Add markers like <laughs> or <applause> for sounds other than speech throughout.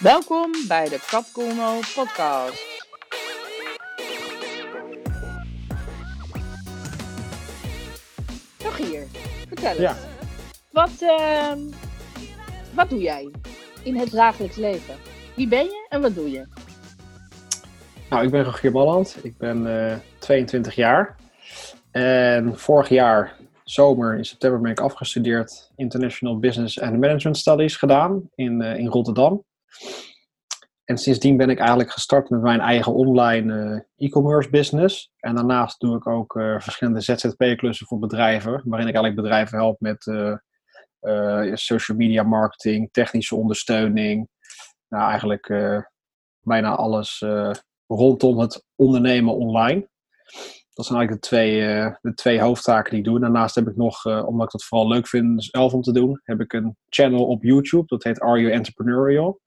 Welkom bij de Capcomo podcast. Nog hier, vertel eens. Ja. Wat, ehm, wat doe jij in het dagelijks leven? Wie ben je en wat doe je? Nou, ik ben Rogier Balland. Ik ben eh, 22 jaar. En vorig jaar, zomer, in september, ben ik afgestudeerd International Business and Management Studies gedaan in, eh, in Rotterdam. En sindsdien ben ik eigenlijk gestart met mijn eigen online eh, e-commerce business. En daarnaast doe ik ook eh, verschillende ZZP-klussen voor bedrijven, waarin ik eigenlijk bedrijven help met eh, social media marketing, technische ondersteuning. Nou, eigenlijk bijna alles rondom het ondernemen online. Dat zijn eigenlijk de twee, de twee hoofdtaken die ik doe. Daarnaast heb ik nog, omdat ik dat vooral leuk vind zelf om te doen, heb ik een channel op YouTube. Dat heet Are You Entrepreneurial?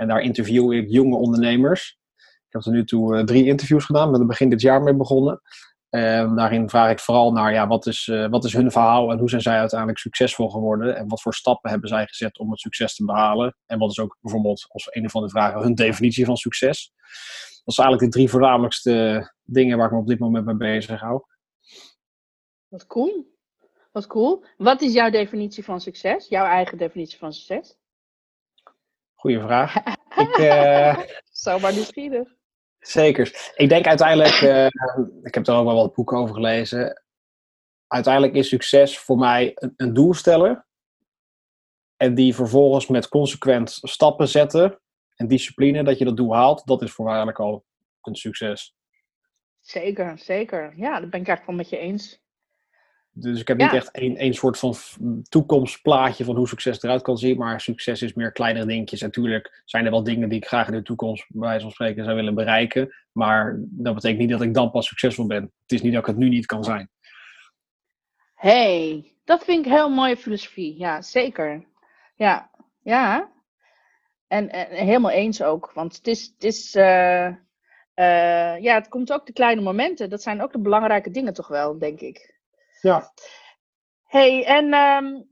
En daar interview ik jonge ondernemers. Ik heb tot nu toe eh, drie interviews gedaan, met er begin dit jaar mee begonnen. En daarin vraag ik vooral naar ja, wat, is, eh, wat is hun verhaal en hoe zijn zij uiteindelijk succesvol geworden? En wat voor stappen hebben zij gezet om het succes te behalen? En wat is ook bijvoorbeeld, als een van de vragen, hun definitie van succes? Dat zijn eigenlijk de drie voornamelijkste dingen waar ik me op dit moment mee bezig hou. Wat cool. Wat cool. Wat is jouw definitie van succes? Jouw eigen definitie van succes? Goeie vraag. <laughs> ik, <laughs> eh, Zomaar nieuwsgierig. Zeker. Ik denk uiteindelijk, eh, ik heb er ook wel wat boeken over gelezen. Uiteindelijk is succes voor mij een, een doel stellen. En die vervolgens met consequent stappen zetten. En discipline, dat je dat doel haalt. Dat is voor mij eigenlijk al een succes. Zeker, zeker. Ja, dat ben ik eigenlijk wel met je eens. Dus ik heb Ja. niet echt één, één soort van toekomstplaatje van hoe succes eruit kan zien. Maar succes is meer kleinere dingetjes. Natuurlijk zijn er wel dingen die ik graag in de toekomst, bij wijze van spreken, zou willen bereiken. Maar dat betekent niet dat ik dan pas succesvol ben. Het is niet dat ik het nu niet kan zijn. hey, dat vind ik heel mooie filosofie. Ja, zeker. Ja, ja. En, en helemaal eens ook. Want het is, het is eh, eh, ja, het komt ook de kleine momenten. Dat zijn ook de belangrijke dingen toch wel, denk ik. Ja. hey, en ehm,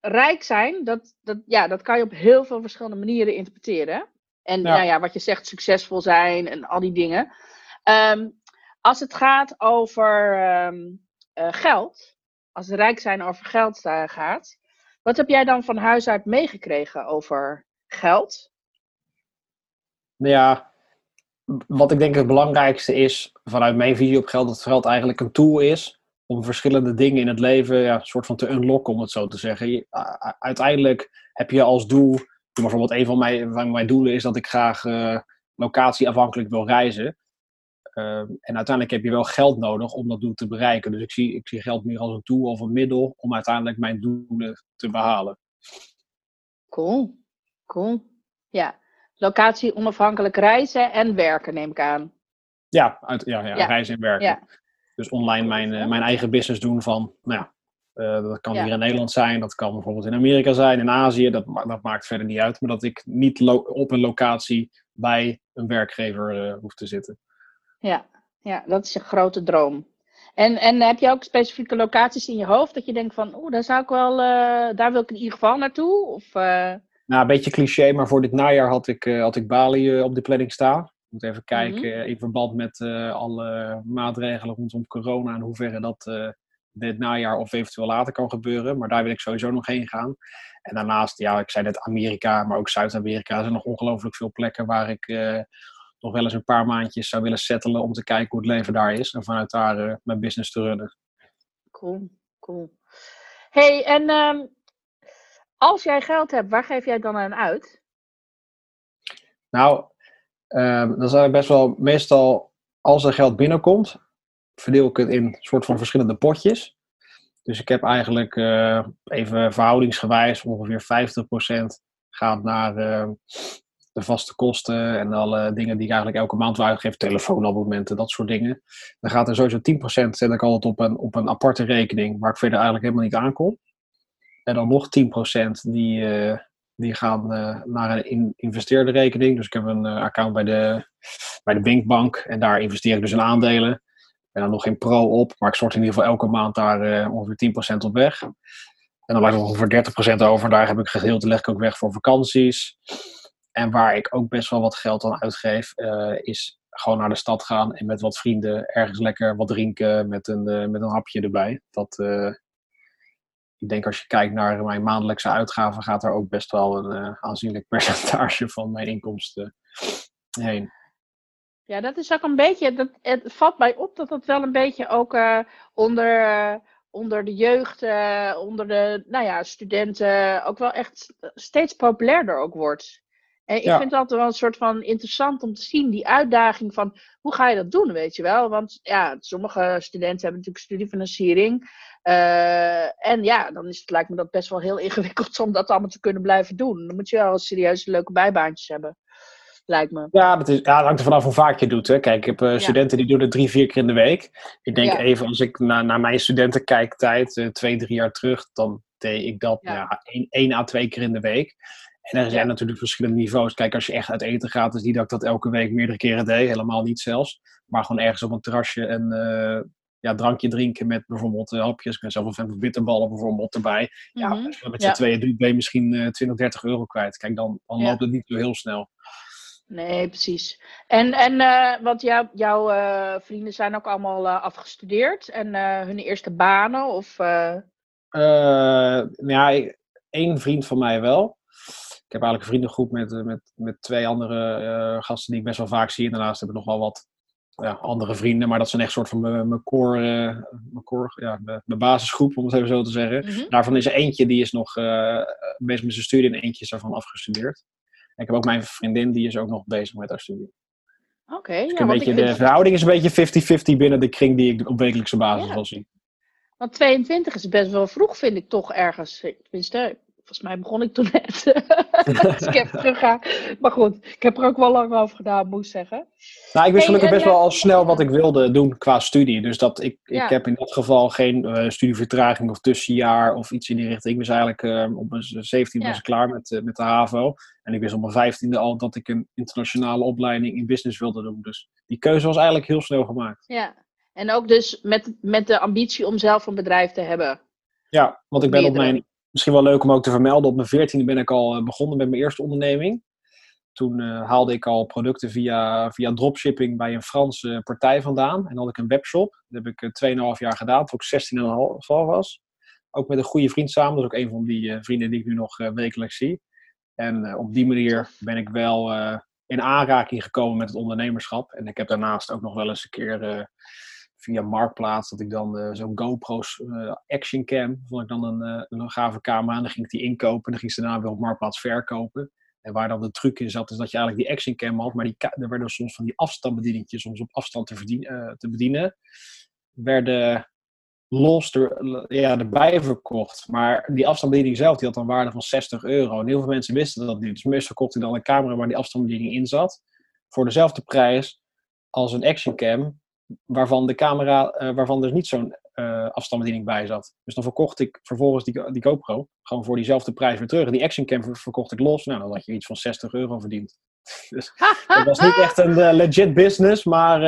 rijk zijn, dat, dat, ja, dat kan je op heel veel verschillende manieren interpreteren. En Ja. Nou ja, wat je zegt, succesvol zijn en al die dingen. Ehm, als het gaat over ehm, eh, geld, als rijk zijn over geld eh, gaat, wat heb jij dan van huis uit meegekregen over geld? Nou ja, wat ik denk het belangrijkste is, vanuit mijn visie op geld, dat geld eigenlijk een tool is om verschillende dingen in het leven ja, soort van te unlocken, om het zo te zeggen. Uiteindelijk heb je als doel, bijvoorbeeld een van mijn, van mijn doelen is dat ik graag eh, locatieafhankelijk wil reizen. Ehm, en uiteindelijk heb je wel geld nodig om dat doel te bereiken. Dus ik zie, ik zie geld meer als een tool of een middel om uiteindelijk mijn doelen te behalen. Cool, cool. Ja, locatie onafhankelijk reizen en werken neem ik aan. Ja, uit, ja, ja, Ja. reizen en werken. Ja. Dus online mijn, eh, mijn eigen business doen van, nou ja, eh, dat kan hier in Nederland zijn, dat kan bijvoorbeeld in Amerika zijn, in Azië, dat, dat maakt verder niet uit. Maar dat ik niet op een locatie bij een werkgever eh, hoef te zitten. Ja, ja, dat is je grote droom. En, en heb je ook specifieke locaties in je hoofd dat je denkt van, oeh, daar zou ik wel, daar wil ik in ieder geval naartoe? Of, Nou, een beetje cliché, maar voor dit najaar had ik, eh, had ik Bali eh, op de planning staan. Ik moet even kijken Mhm. eh, in verband met alle maatregelen rondom corona en hoeverre dat dit najaar of eventueel later kan gebeuren. Maar daar wil ik sowieso nog heen gaan. En daarnaast, ja, ik zei net Amerika, maar ook Zuid-Amerika. Er zijn nog ongelooflijk veel plekken waar ik nog wel eens een paar maandjes zou willen settelen om te kijken hoe het leven daar is. En vanuit daar mijn business te runnen. cool, cool. hey, en ehm, als jij geld hebt, waar geef jij dan aan uit? Nou, ehm dan zijn best wel meestal, als er geld binnenkomt, verdeel ik het in soort van verschillende potjes. Dus ik heb eigenlijk eh, even verhoudingsgewijs ongeveer 50% gaat naar eh, de vaste kosten en alle dingen die ik eigenlijk elke maand wil uitgeven, telefoonabonnementen, dat soort dingen. Dan gaat er sowieso 10% zet ik altijd op een, op een aparte rekening waar ik verder eigenlijk helemaal niet aankom. En dan nog 10% die, eh, die gaan eh, naar een in, investeerde rekening. Dus ik heb een eh, account bij de, bij de Binkbank en daar investeer ik dus in aandelen. Ik ben dan nog geen pro op, maar ik stort in ieder geval elke maand daar ongeveer 10% op weg. En dan blijft er ongeveer 30% over. Daar heb ik gedeelte leg ik ook weg voor vakanties. En waar ik ook best wel wat geld aan uitgeef, is gewoon naar de stad gaan en met wat vrienden ergens lekker wat drinken met een, met een hapje erbij. Dat, ik denk als je kijkt naar mijn maandelijkse uitgaven, gaat er ook best wel een uh, aanzienlijk <laughs> percentage van mijn inkomsten heen. Ja, dat is ook een beetje, dat, het valt mij op dat dat wel een beetje ook uh, onder, onder de jeugd, onder de nou ja, studenten ook wel echt steeds populairder ook wordt. En ik vind het altijd wel een soort van interessant om te zien, die uitdaging van hoe ga je dat doen, weet je wel? Want ja, sommige studenten hebben natuurlijk studiefinanciering. Uh, en ja, dan is het, lijkt me dat best wel heel <laughs> ingewikkeld om dat allemaal te kunnen blijven doen. Dan moet je wel serieus leuke bijbaantjes hebben, lijkt me. Ja, dat, is, ja, dat hangt er vanaf hoe vaak je doet. Hè. Kijk, ik heb uh, studenten die doen het drie, vier keer in de week. Ik denk ja. even, als ik naar, naar mijn studentenkijktijd, uh, twee, drie jaar terug, dan deed ik dat ja één, één à twee keer in de week. En er zijn natuurlijk verschillende niveaus. Kijk, als je echt uit eten gaat, is niet dat ik dat elke week meerdere keren deed. Helemaal niet zelfs. Maar gewoon ergens op een terrasje en ja, drankje drinken met bijvoorbeeld uh, hapjes. Ik ben zelf een fan van bitterballen bijvoorbeeld erbij. Ja, mm -hmm. als je met z'n ja. tweeën ben je misschien uh, 20, 30 euro kwijt. Kijk, dan, dan loopt het niet zo heel snel. Nee, precies. En, en uh, want jou, jouw uh, vrienden zijn ook allemaal uh, afgestudeerd en hun eerste banen? Of, ja, één vriend van mij wel. Ik heb eigenlijk een vriendengroep met, met, met twee andere gasten die ik best wel vaak zie. En daarnaast heb ik nog wel wat ja, andere vrienden, maar dat zijn echt soort van mijn core, uh, mijn, core ja, mijn basisgroep, om het even zo te zeggen. Mm -hmm. Daarvan is er eentje die is nog bezig met zijn studie en eentje is daarvan afgestudeerd. En ik heb ook mijn vriendin, die is ook nog bezig met haar studie. Oké. Okay, dus ja, beetje, de verhouding is een beetje 50-50 binnen de kring die ik op wekelijkse basis ja. wil zien. Want 22 is best wel vroeg, vind ik toch ergens. Tenminste, volgens mij begon ik toen net. <laughs> dus ik heb <laughs> teruggaan. Maar goed, ik heb er ook wel lang over gedaan, moet ik zeggen. Nou, ik wist gelukkig hey, best wel al snel wat ik wilde doen qua studie. Dus dat ik, ja. ik heb in dat geval geen uh, studievertraging of tussenjaar of iets in die richting. Ik was eigenlijk uh, op mijn 17 ja. was ik klaar met, uh, met de HAVO. En ik wist op mijn 15e al dat ik een internationale opleiding in business wilde doen. Dus die keuze was eigenlijk heel snel gemaakt. Ja, en ook dus met, met de ambitie om zelf een bedrijf te hebben. Ja, want ik ben op mijn misschien wel leuk om ook te vermelden. Op mijn veertiende ben ik al begonnen met mijn eerste onderneming. Toen uh, haalde ik al producten via, via dropshipping bij een Franse partij vandaan. En had ik een webshop. Dat heb ik 2,5 jaar gedaan, toen ik 16,5 was. Ook met een goede vriend samen. Dat is ook een van die vrienden die ik nu nog wekelijks zie. En op die manier ben ik wel in aanraking gekomen met het ondernemerschap. En ik heb daarnaast ook nog wel eens een keer via Marktplaats, dat ik dan uh, zo'n GoPro's uh, Action Cam, vond ik dan een, uh, een gave camera. En dan ging ik die inkopen en dan ging ze daarna weer op Marktplaats verkopen. En waar dan de truc in zat, is dat je eigenlijk die Action Cam had, maar die, er werden soms van die afstandsbedieningjes, soms op afstand te, verdien, te bedienen, werden los er, ja, erbij verkocht. Maar die afstandsbediening zelf, die had een waarde van 60 euro. En heel veel mensen wisten dat niet. Dus meestal kocht hij dan een camera waar die afstandsbediening in zat, voor dezelfde prijs als een Action Cam waarvan de camera, uh, waarvan er niet zo'n uh, afstandsbediening bij zat. Dus dan verkocht ik vervolgens die, die GoPro gewoon voor diezelfde prijs weer terug. Die Action Cam verkocht ik los. Nou, dan had je iets van 60 euro verdiend. <laughs> dus dat was niet echt een uh, legit business, maar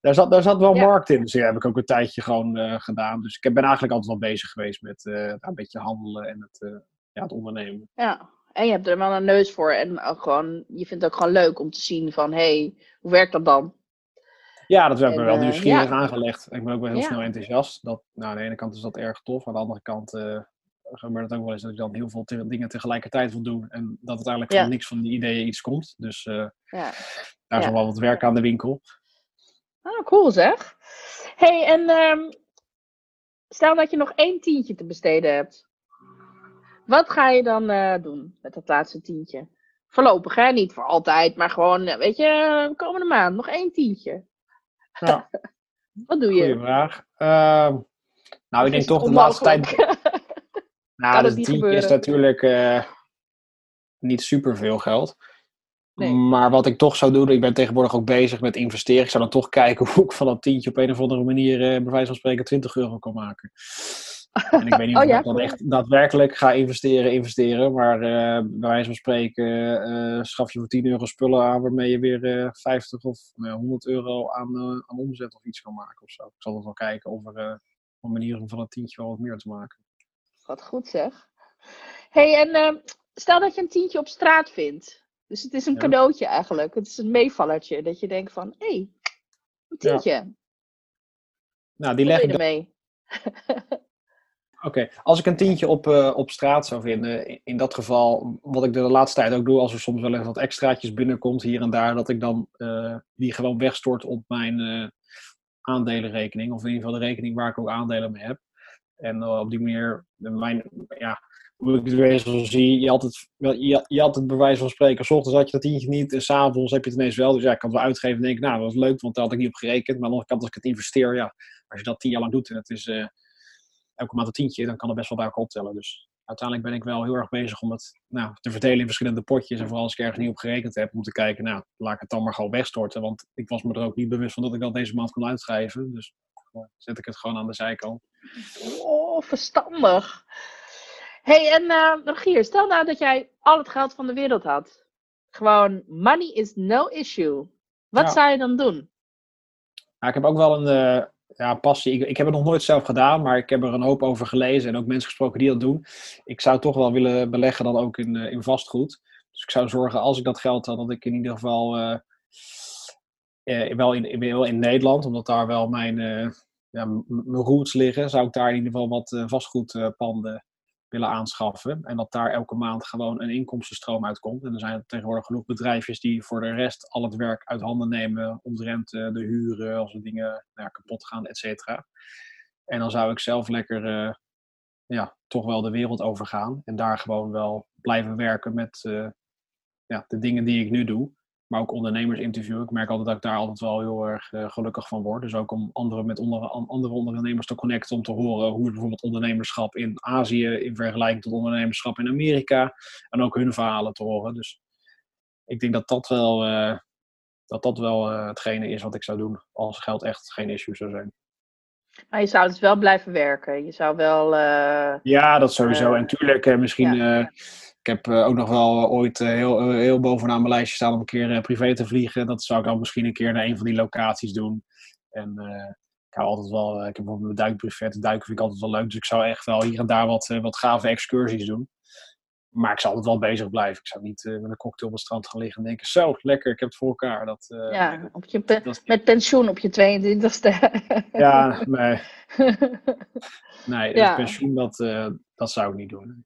daar, zat, daar zat wel ja. markt in. Dus ja, heb ik ook een tijdje gewoon gedaan. Dus ik ben eigenlijk altijd wel bezig geweest met een beetje handelen en het, ja, het ondernemen. Ja, en je hebt er wel een neus voor. En ook gewoon, je vindt het ook gewoon leuk om te zien van, hé, hey, hoe werkt dat dan? Ja, dat werd me wel nieuwsgierig ja. aangelegd. Ik ben ook wel heel ja. snel enthousiast. Dat, nou, aan de ene kant is dat erg tof. Aan de andere kant uh, gebeurt het ook wel eens dat ik dan heel veel te dingen tegelijkertijd wil doen. En dat uiteindelijk van niks van die ideeën iets komt. Dus uh, daar is wel wat werk aan de winkel. Ah, cool zeg. hey, en um, stel dat je nog één tientje te besteden hebt. Wat ga je dan uh, doen met dat laatste tientje? Voorlopig, hè? Niet voor altijd, maar gewoon, weet je, komende maand nog één tientje. Ja. <laughs> Wat doe je? Goeie vraag. Uh, nou, ik denk toch de laatste tijd. <laughs> nou, dat tientje is natuurlijk uh, niet super veel geld. Nee. Maar wat ik toch zou doen, ik ben tegenwoordig ook bezig met investeren. Ik zou dan toch kijken <laughs> hoe ik van dat tientje op een of andere manier, uh, bij wijze van spreken, 20 euro kan maken. En ik weet niet <laughs> of oh, ja? ik dan echt daadwerkelijk ga investeren, investeren. Maar uh, bij wijze van spreken uh, schaf je voor 10 euro spullen aan waarmee je weer uh, 50 of 100 euro aan, aan omzet of iets kan maken of zo. Ik zal nog wel kijken of er een manier om van een tientje wel wat meer te maken. Wat goed zeg. hey, en ehm, stel dat je een tientje op straat vindt. Dus het is een Ja. cadeautje eigenlijk. Het is een meevallertje. Dat je denkt van, hé, hey, een tientje. Nou, die leg ik je <laughs> Oké, als ik een tientje op, eh, op straat zou vinden, in, dat geval, wat ik de laatste tijd ook doe, als er soms wel even wat extraatjes binnenkomt hier en daar, dat ik dan eh, die gewoon wegstort op mijn eh, aandelenrekening, of in ieder geval de rekening waar ik ook aandelen mee heb. En op die manier, mijn, ja, hoe ik het wezen zie, je had het, je, je had het bij wijze van spreken, s ochtends had je dat tientje niet, en s'avonds heb je het ineens wel. Dus ja, ik kan het wel uitgeven en denk nou, dat was leuk, want daar had ik niet op gerekend. Maar aan de andere kant, als ik het investeer, ja, als je dat tien jaar lang doet en het is... elke maand een tientje, dan kan het best wel bij elkaar optellen. Dus uiteindelijk ben ik wel heel erg bezig om het nou, te verdelen in verschillende potjes. En vooral als ik ergens niet op gerekend heb, om te kijken, nou, laat ik het dan maar gewoon wegstorten. Want ik was me er ook niet bewust van dat ik dat deze maand kon uitschrijven. Dus dan zet ik het gewoon aan de zijkant. Oh, verstandig. hey, en eh Rogier, stel nou dat jij al het geld van de wereld had. Gewoon, money is no issue. Wat Ja. zou je dan doen? Ik heb ook wel een eh, ja, passie. Ik, ik heb het nog nooit zelf gedaan, maar ik heb er een hoop over gelezen en ook mensen gesproken die dat doen. Ik zou toch wel willen beleggen dan ook in, eh, in vastgoed. Dus ik zou zorgen, als ik dat geld had, dat ik in ieder geval eh, eh, wel, in, wel in Nederland, omdat daar wel mijn, eh, ja, mijn roots liggen, zou ik daar in ieder geval wat eh, vastgoedpanden willen aanschaffen. En dat daar elke maand gewoon een inkomstenstroom uitkomt. En er zijn tegenwoordig genoeg bedrijfjes die voor de rest al het werk uit handen nemen. Omtrent eh, de huren, als er dingen nou kapot gaan, et cetera. En dan zou ik zelf lekker eh, ja, toch wel de wereld overgaan. En daar gewoon wel blijven werken met eh, ja, de dingen die ik nu doe. Maar ook ondernemers interviewen. Ik merk altijd dat ik daar altijd wel heel erg eh, gelukkig van word. Dus ook om anderen met onder, an- andere ondernemers te connecten. Om te horen hoe bijvoorbeeld ondernemerschap in Azië in vergelijking tot ondernemerschap in Amerika. En ook hun verhalen te horen. Dus ik denk dat dat wel, eh, dat dat wel eh, hetgene is wat ik zou doen. Als geld echt geen issue zou zijn. Maar je zou dus wel blijven werken. Je zou wel. Ja, dat sowieso. En tuurlijk, misschien. ja. Ik heb eh, ook nog wel eh, ooit eh, heel, heel bovenaan mijn lijstje staan om een keer privé te vliegen. Dat zou ik dan misschien een keer naar een van die locaties doen. En ik hou altijd wel. ik heb bijvoorbeeld mijn duikbuffet. Duiken vind ik altijd wel leuk. Dus ik zou echt wel hier en daar wat, wat gave excursies doen. Maar ik zou altijd wel bezig blijven. Ik zou niet met een cocktail op het strand gaan liggen en denken: Zo, lekker, ik heb het voor elkaar. Dat, ja, op je pe- dat is- met pensioen op je 22ste. ja, <laughs> nee. <laughs> nee Ja. dus pensioen, dat, dat zou ik niet doen.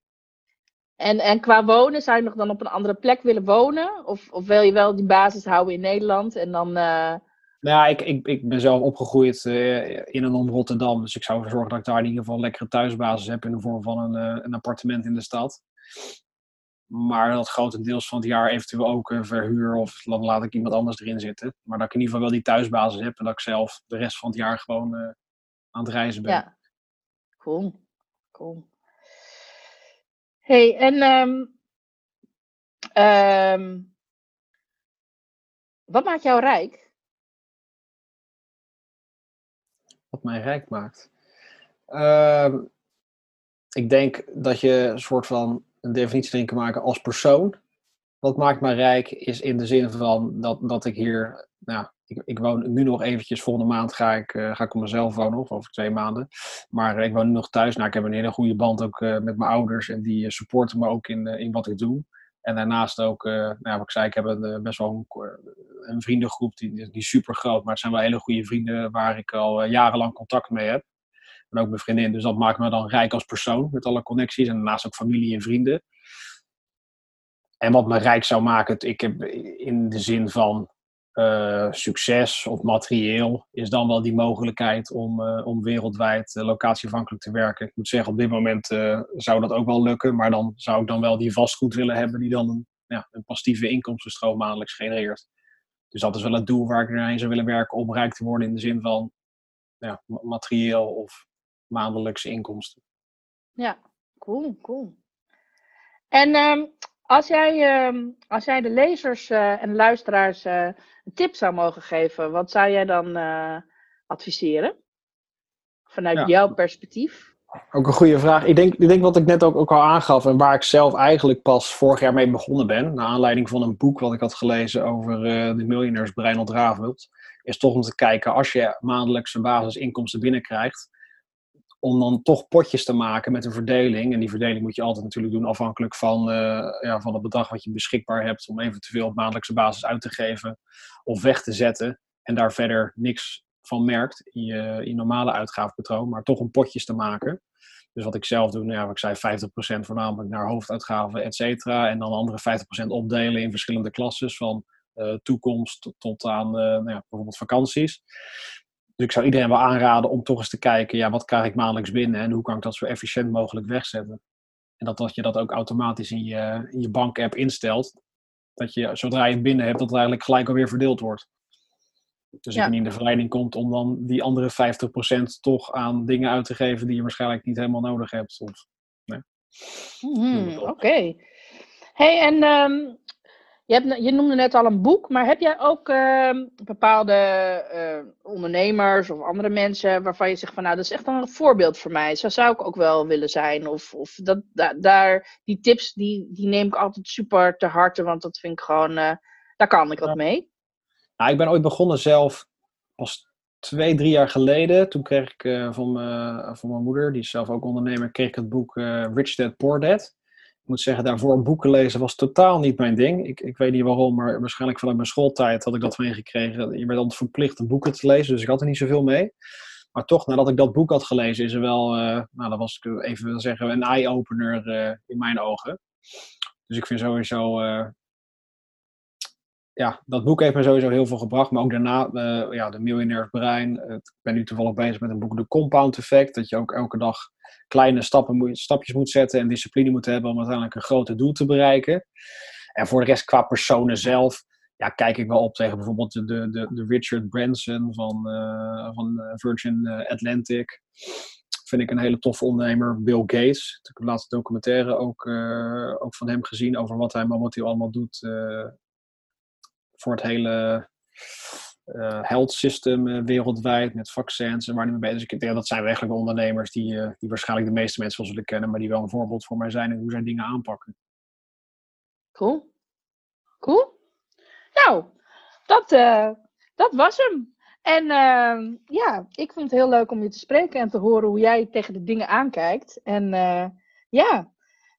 En, en qua wonen, zou je nog dan op een andere plek willen wonen? Of, of wil je wel die basis houden in Nederland en dan. eh, Nou ja, ik, ik, ik ben zelf opgegroeid eh, in en om Rotterdam. Dus ik zou ervoor zorgen dat ik daar in ieder geval een lekkere thuisbasis heb in de vorm van een, eh, een appartement in de stad. Maar dat grotendeels van het jaar eventueel ook verhuur of dan laat ik iemand anders erin zitten. Maar dat ik in ieder geval wel die thuisbasis heb en dat ik zelf de rest van het jaar gewoon aan het reizen ben. Ja, cool. cool. Hey, en ehm, ehm, wat maakt jou rijk? Wat mij rijk maakt. Ehm, ik denk dat je een soort van een definitie erin kan maken als persoon. Wat maakt mij rijk is in de zin van dat, dat ik hier, nou, ik, ik woon nu nog eventjes, volgende maand ga ik, eh, ga ik op mezelf wonen, of over twee maanden. Maar ik woon nu nog thuis. Nou, ik heb een hele goede band ook eh, met mijn ouders en die eh, supporten me ook in, eh, in wat ik doe. En daarnaast ook, eh, nou, wat ik zei, ik heb eh, best wel een, een vriendengroep die, die super groot, maar het zijn wel hele goede vrienden waar ik al eh, jarenlang contact mee heb. En ook mijn vriendin, dus dat maakt me dan rijk als persoon met alle connecties en daarnaast ook familie en vrienden. En wat me rijk zou maken, ik heb in de zin van eh, succes of materieel, is dan wel die mogelijkheid om, eh, om wereldwijd eh, locatieafhankelijk te werken. Ik moet zeggen, op dit moment zou dat ook wel lukken, maar dan zou ik dan wel die vastgoed willen hebben die dan een, ja, een passieve inkomstenstroom maandelijks genereert. Dus dat is wel het doel waar ik naarheen zou willen werken om rijk te worden in de zin van ja, ma- materieel of maandelijkse inkomsten. Ja, cool, cool. En ehm, als, jij, ehm, als jij de lezers en luisteraars een tip zou mogen geven, wat zou jij dan eh, adviseren? Vanuit Ja. jouw perspectief. Ook een goede vraag. Ik denk, ik denk wat ik net ook, ook al aangaf en waar ik zelf eigenlijk pas vorig jaar mee begonnen ben, naar aanleiding van een boek wat ik had gelezen over eh, de miljonairsbrein Ravelt, is toch om te kijken als je maandelijkse basisinkomsten binnenkrijgt, om dan toch potjes te maken met een verdeling. En die verdeling moet je altijd natuurlijk doen afhankelijk van, uh, ja, van het bedrag wat je beschikbaar hebt om eventueel op maandelijkse basis uit te geven of weg te zetten. En daar verder niks van merkt in je, in normale uitgavenpatroon, maar toch een potjes te maken. Dus wat ik zelf doe, nou ja, ik zei, 50% voornamelijk naar hoofduitgaven, et cetera. En dan andere 50% opdelen in verschillende klasses, van uh, toekomst tot, aan uh, nou ja, bijvoorbeeld vakanties. Dus ik zou iedereen wel aanraden om toch eens te kijken, ja, wat krijg ik maandelijks binnen en hoe kan ik dat zo efficiënt mogelijk wegzetten. En dat, dat je dat ook automatisch in je, in je bankapp instelt. Dat je, zodra je het binnen hebt, dat het eigenlijk gelijk alweer verdeeld wordt. Dus ja. je niet in de verleiding komt om dan die andere 50% toch aan dingen uit te geven die je waarschijnlijk niet helemaal nodig hebt. Of, nee. mm Oké. Hey, en um, je, hebt, je noemde net al een boek, maar heb jij ook uh, bepaalde uh, ondernemers of andere mensen waarvan je zegt van nou dat is echt een voorbeeld voor mij. Zo zou ik ook wel willen zijn. Of, of dat, da, daar, die tips die, die neem ik altijd super te harte, want dat vind ik gewoon, uh, daar kan ik wat mee. Nou, ik ben ooit begonnen zelf pas twee, drie jaar geleden. Toen kreeg ik uh, van, van mijn moeder, die is zelf ook ondernemer, kreeg ik het boek Rich Dad Poor Dad. Ik moet zeggen, daarvoor boeken lezen was totaal niet mijn ding. Ik, ik weet niet waarom, maar waarschijnlijk vanuit mijn schooltijd had ik dat meegekregen. Je werd altijd verplicht boeken te lezen, dus ik had er niet zoveel mee. Maar toch, nadat ik dat boek had gelezen, is er wel, uh, nou, dat was ik even wil zeggen, een eye-opener uh, in mijn ogen. Dus ik vind sowieso, uh, ja, dat boek heeft me sowieso heel veel gebracht. Maar ook daarna, ja, de miljonairsbrein. ik ben nu toevallig bezig met een boek, De Compound Effect. Dat je ook elke dag kleine stappen stapjes moet zetten en discipline moet hebben om uiteindelijk een groter doel te bereiken. En voor de rest, qua personen zelf, ja, kijk ik wel op tegen bijvoorbeeld de, de, de Richard Branson van, uh, van eh, Virgin eh, Atlantic. Vind ik een hele toffe ondernemer. Bill Gates. Ik heb de laatste documentaire ook, ook van hem gezien over wat hij momenteel allemaal doet voor het hele uh, health system uh, wereldwijd met vaccins en waar die mee bezig is. dat zijn eigenlijk ondernemers die, uh, die waarschijnlijk de meeste mensen wel zullen kennen, maar die wel een voorbeeld voor mij zijn in hoe zij dingen aanpakken. Cool. Cool. Nou, dat, dat was hem. En ehm, ja, ik vond het heel leuk om je te spreken en te horen hoe jij tegen de dingen aankijkt. En ja,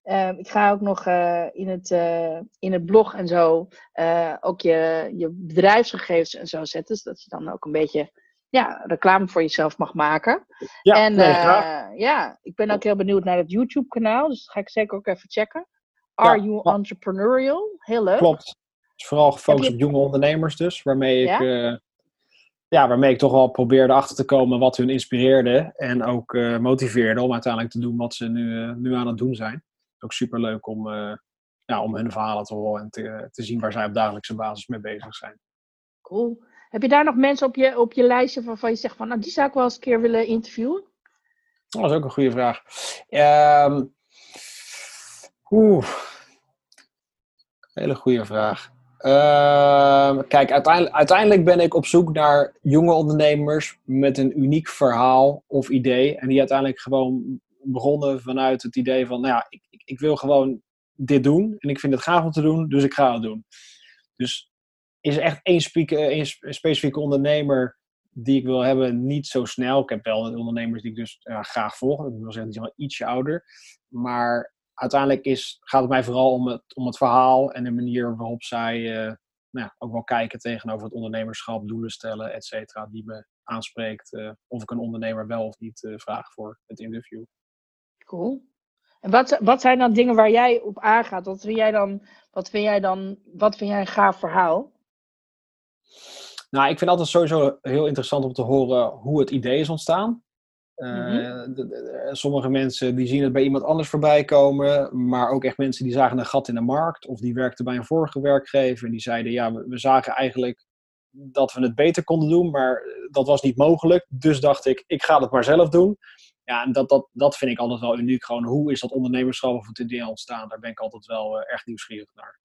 Ehm, ik ga ook nog uh, in, het, uh, in het blog en zo uh, ook je, je bedrijfsgegevens en zo zetten. Zodat je dan ook een beetje ja, reclame voor jezelf mag maken. Ja, en nee, ja, ik ben ook heel benieuwd naar het YouTube kanaal. Dus dat ga ik zeker ook even checken. Are You Entrepreneurial? Heel leuk. Klopt. is vooral gefocust op jonge ondernemers dus. Waarmee ik, ja? ja? waarmee ik toch wel probeerde achter te komen wat hun inspireerde. En ook motiveerde om uiteindelijk te doen wat ze nu, nu aan het doen zijn ook super leuk om, uh, ja, om hun verhalen te horen en te, te zien waar zij op dagelijkse basis mee bezig zijn. Cool. Heb je daar nog mensen op je, op je lijstje waarvan je zegt van, nou die zou ik wel eens een keer willen interviewen? Dat is ook een goede vraag. Um, oeh. Hele goede vraag. Uh, kijk, uiteindelijk, uiteindelijk ben ik op zoek naar jonge ondernemers met een uniek verhaal of idee. En die uiteindelijk gewoon begonnen vanuit het idee van, nou ja, ik, ik, ik, wil gewoon dit doen en ik vind het gaaf om te doen, dus ik ga het doen. Dus is er echt één, specifieke ondernemer die ik wil hebben, niet zo snel. Ik heb wel ondernemers die ik dus ja, graag volg. Ik wil zeggen, die zijn wel ietsje ouder. Maar uiteindelijk is, gaat het mij vooral om het, om het verhaal en de manier waarop zij uh, nou ja, ook wel kijken tegenover het ondernemerschap, doelen stellen, et cetera, die me aanspreekt. Uh, of ik een ondernemer wel of niet uh, vraag voor het interview. Cool. En wat, wat zijn dan dingen waar jij op aangaat? Wat vind jij dan, wat vind jij dan, wat vind jij een gaaf verhaal? Nou, ik vind altijd sowieso heel interessant om te horen hoe het idee is ontstaan. Uh, sommige mensen die zien het bij iemand anders voorbij komen, maar ook echt mensen die zagen een gat in de markt of die werkten bij een vorige werkgever en die zeiden ja, we, we zagen eigenlijk dat we het beter konden doen, maar dat was niet mogelijk. Dus dacht ik, ik ga het maar zelf doen. Ja, en dat, dat, dat vind ik altijd wel uniek. Gewoon hoe is dat ondernemerschap of het idee ontstaan? Daar ben ik altijd wel uh, erg nieuwsgierig naar.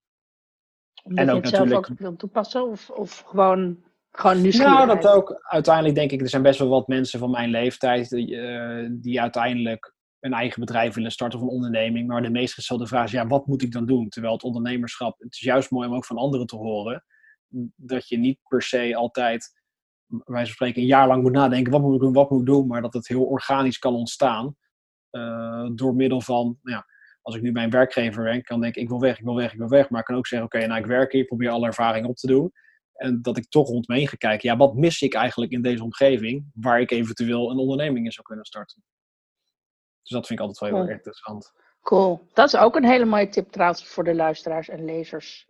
Omdat en ook je het natuurlijk... zelf ook wil toepassen? Of, of gewoon, gewoon nieuwsgierig? Nou, dat ook. Uiteindelijk denk ik, er zijn best wel wat mensen van mijn leeftijd die, uh, die uiteindelijk een eigen bedrijf willen starten of een onderneming. Maar de meest gestelde vraag is, ja, wat moet ik dan doen? Terwijl het ondernemerschap, het is juist mooi om ook van anderen te horen. Dat je niet per se altijd wij spreken een jaar lang moet nadenken, wat moet ik doen, wat moet ik doen, maar dat het heel organisch kan ontstaan door middel van, nou ja, als ik nu bij een werkgever werk, kan denk ik, ik wil weg, ik wil weg, ik wil weg, maar ik kan ook zeggen, oké, nou ik werk hier, ik probeer alle ervaring op te doen. En dat ik toch rond me heen ga kijken, ja, wat mis ik eigenlijk in deze omgeving, waar ik eventueel een onderneming in zou kunnen starten. Dus dat vind ik altijd wel heel erg interessant. Cool. Dat is ook een hele mooie tip trouwens voor de luisteraars en lezers.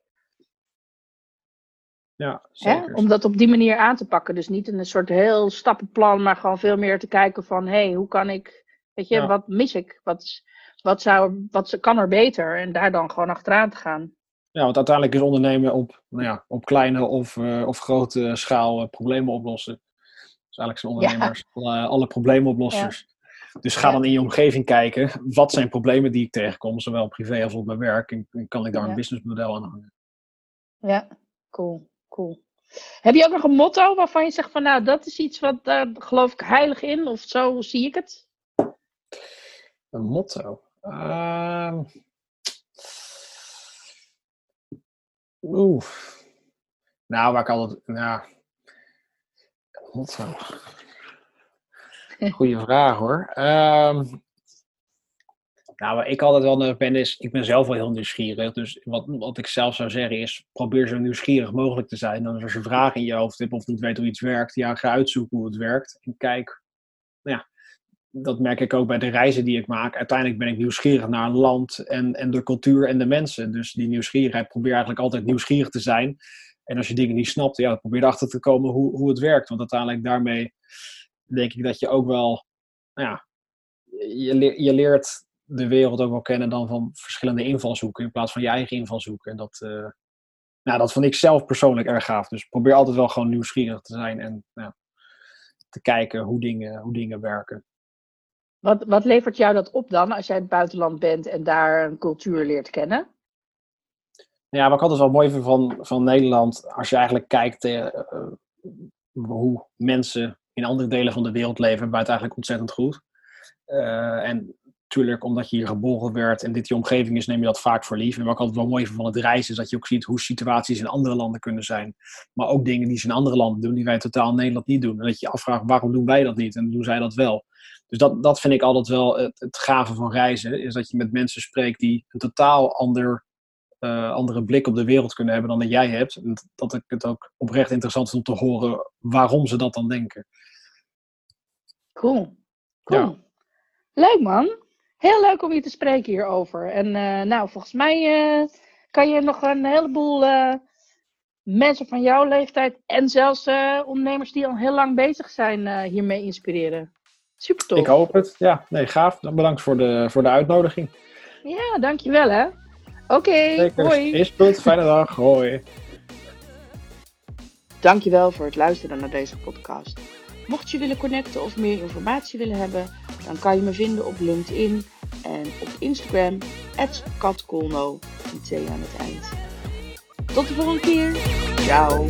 Ja, zeker. Om dat op die manier aan te pakken. Dus niet in een soort heel stappenplan, maar gewoon veel meer te kijken van... hé, hey, hoe kan ik... Weet je, wat mis ik? Wat, wat, zou, wat kan er beter? En daar dan gewoon achteraan te gaan. Ja, want uiteindelijk is ondernemen op, nou ja, op kleine of, uh, of grote schaal uh, problemen oplossen. Dus eigenlijk zijn ondernemers <laughs> alle, alle problemenoplossers. Dus ga dan in je omgeving kijken, wat zijn problemen die ik tegenkom, zowel privé als op mijn werk. En, kan ik daar een businessmodel aan hangen. Ja, cool, cool. Heb je ook nog een motto waarvan je zegt van nou, dat is iets wat daar geloof ik heilig in, of zo zie ik het? Een motto? Uh, Oeh. Nou, waar ik altijd. Nou, motto. <laughs> Goeie vraag hoor. Um, nou, waar ik altijd wel ben is, ik ben zelf wel heel nieuwsgierig. Dus wat, wat ik zelf zou zeggen is, probeer zo nieuwsgierig mogelijk te zijn. En als je vragen in je hoofd hebt of niet weet hoe iets werkt, ja, ga uitzoeken hoe het werkt. En kijk, nou ja, dat merk ik ook bij de reizen die ik maak. Uiteindelijk ben ik nieuwsgierig naar een land en, en de cultuur en de mensen. Dus die nieuwsgierigheid, probeer eigenlijk altijd nieuwsgierig te zijn. En als je dingen niet snapt, ja, probeer erachter te komen hoe, hoe het werkt. Want uiteindelijk daarmee denk ik dat je ook wel, nou ja, je leert de wereld ook wel kennen dan van verschillende invalshoeken in plaats van je eigen invalshoeken. En dat, uh, nou, dat vond ik zelf persoonlijk erg gaaf. Dus probeer altijd wel gewoon nieuwsgierig te zijn en te kijken hoe dingen, hoe dingen werken. Wat, wat levert jou dat op dan als jij in het buitenland bent en daar een cultuur leert kennen? Ja, wat ik altijd wel mooi vind van, van Nederland, als je eigenlijk kijkt uh, hoe mensen in andere delen van de wereld leven, het eigenlijk ontzettend goed. Uh, en natuurlijk, omdat je hier geboren werd en dit je omgeving is, neem je dat vaak voor lief. En wat ik altijd wel mooi vind van het reizen, is dat je ook ziet hoe situaties in andere landen kunnen zijn. Maar ook dingen die ze in andere landen doen, die wij totaal in Nederland niet doen. En dat je je afvraagt, waarom doen wij dat niet en doen zij dat wel? Dus dat, dat vind ik altijd wel het, het gave van reizen, is dat je met mensen spreekt die een totaal ander uh, andere blik op de wereld kunnen hebben dan dat jij hebt. En dat ik het ook oprecht interessant vind om te horen waarom ze dat dan denken. Cool. cool. Ja. Leuk man. Heel leuk om je te spreken hierover. En uh, nou, volgens mij uh, kan je nog een heleboel mensen van jouw leeftijd en zelfs ondernemers die al heel lang bezig zijn hiermee inspireren. Super tof. Ik hoop het. Ja, nee, gaaf. Dan bedankt voor de, voor de uitnodiging. Ja, dankjewel hè. Oké, okay, hoi. Is goed, fijne dag. Hoi. Dankjewel voor het luisteren naar deze podcast. Mocht je willen connecten of meer informatie willen hebben, dan kan je me vinden op LinkedIn en op Instagram, katkolno, met aan het eind. Tot de volgende keer. Ciao.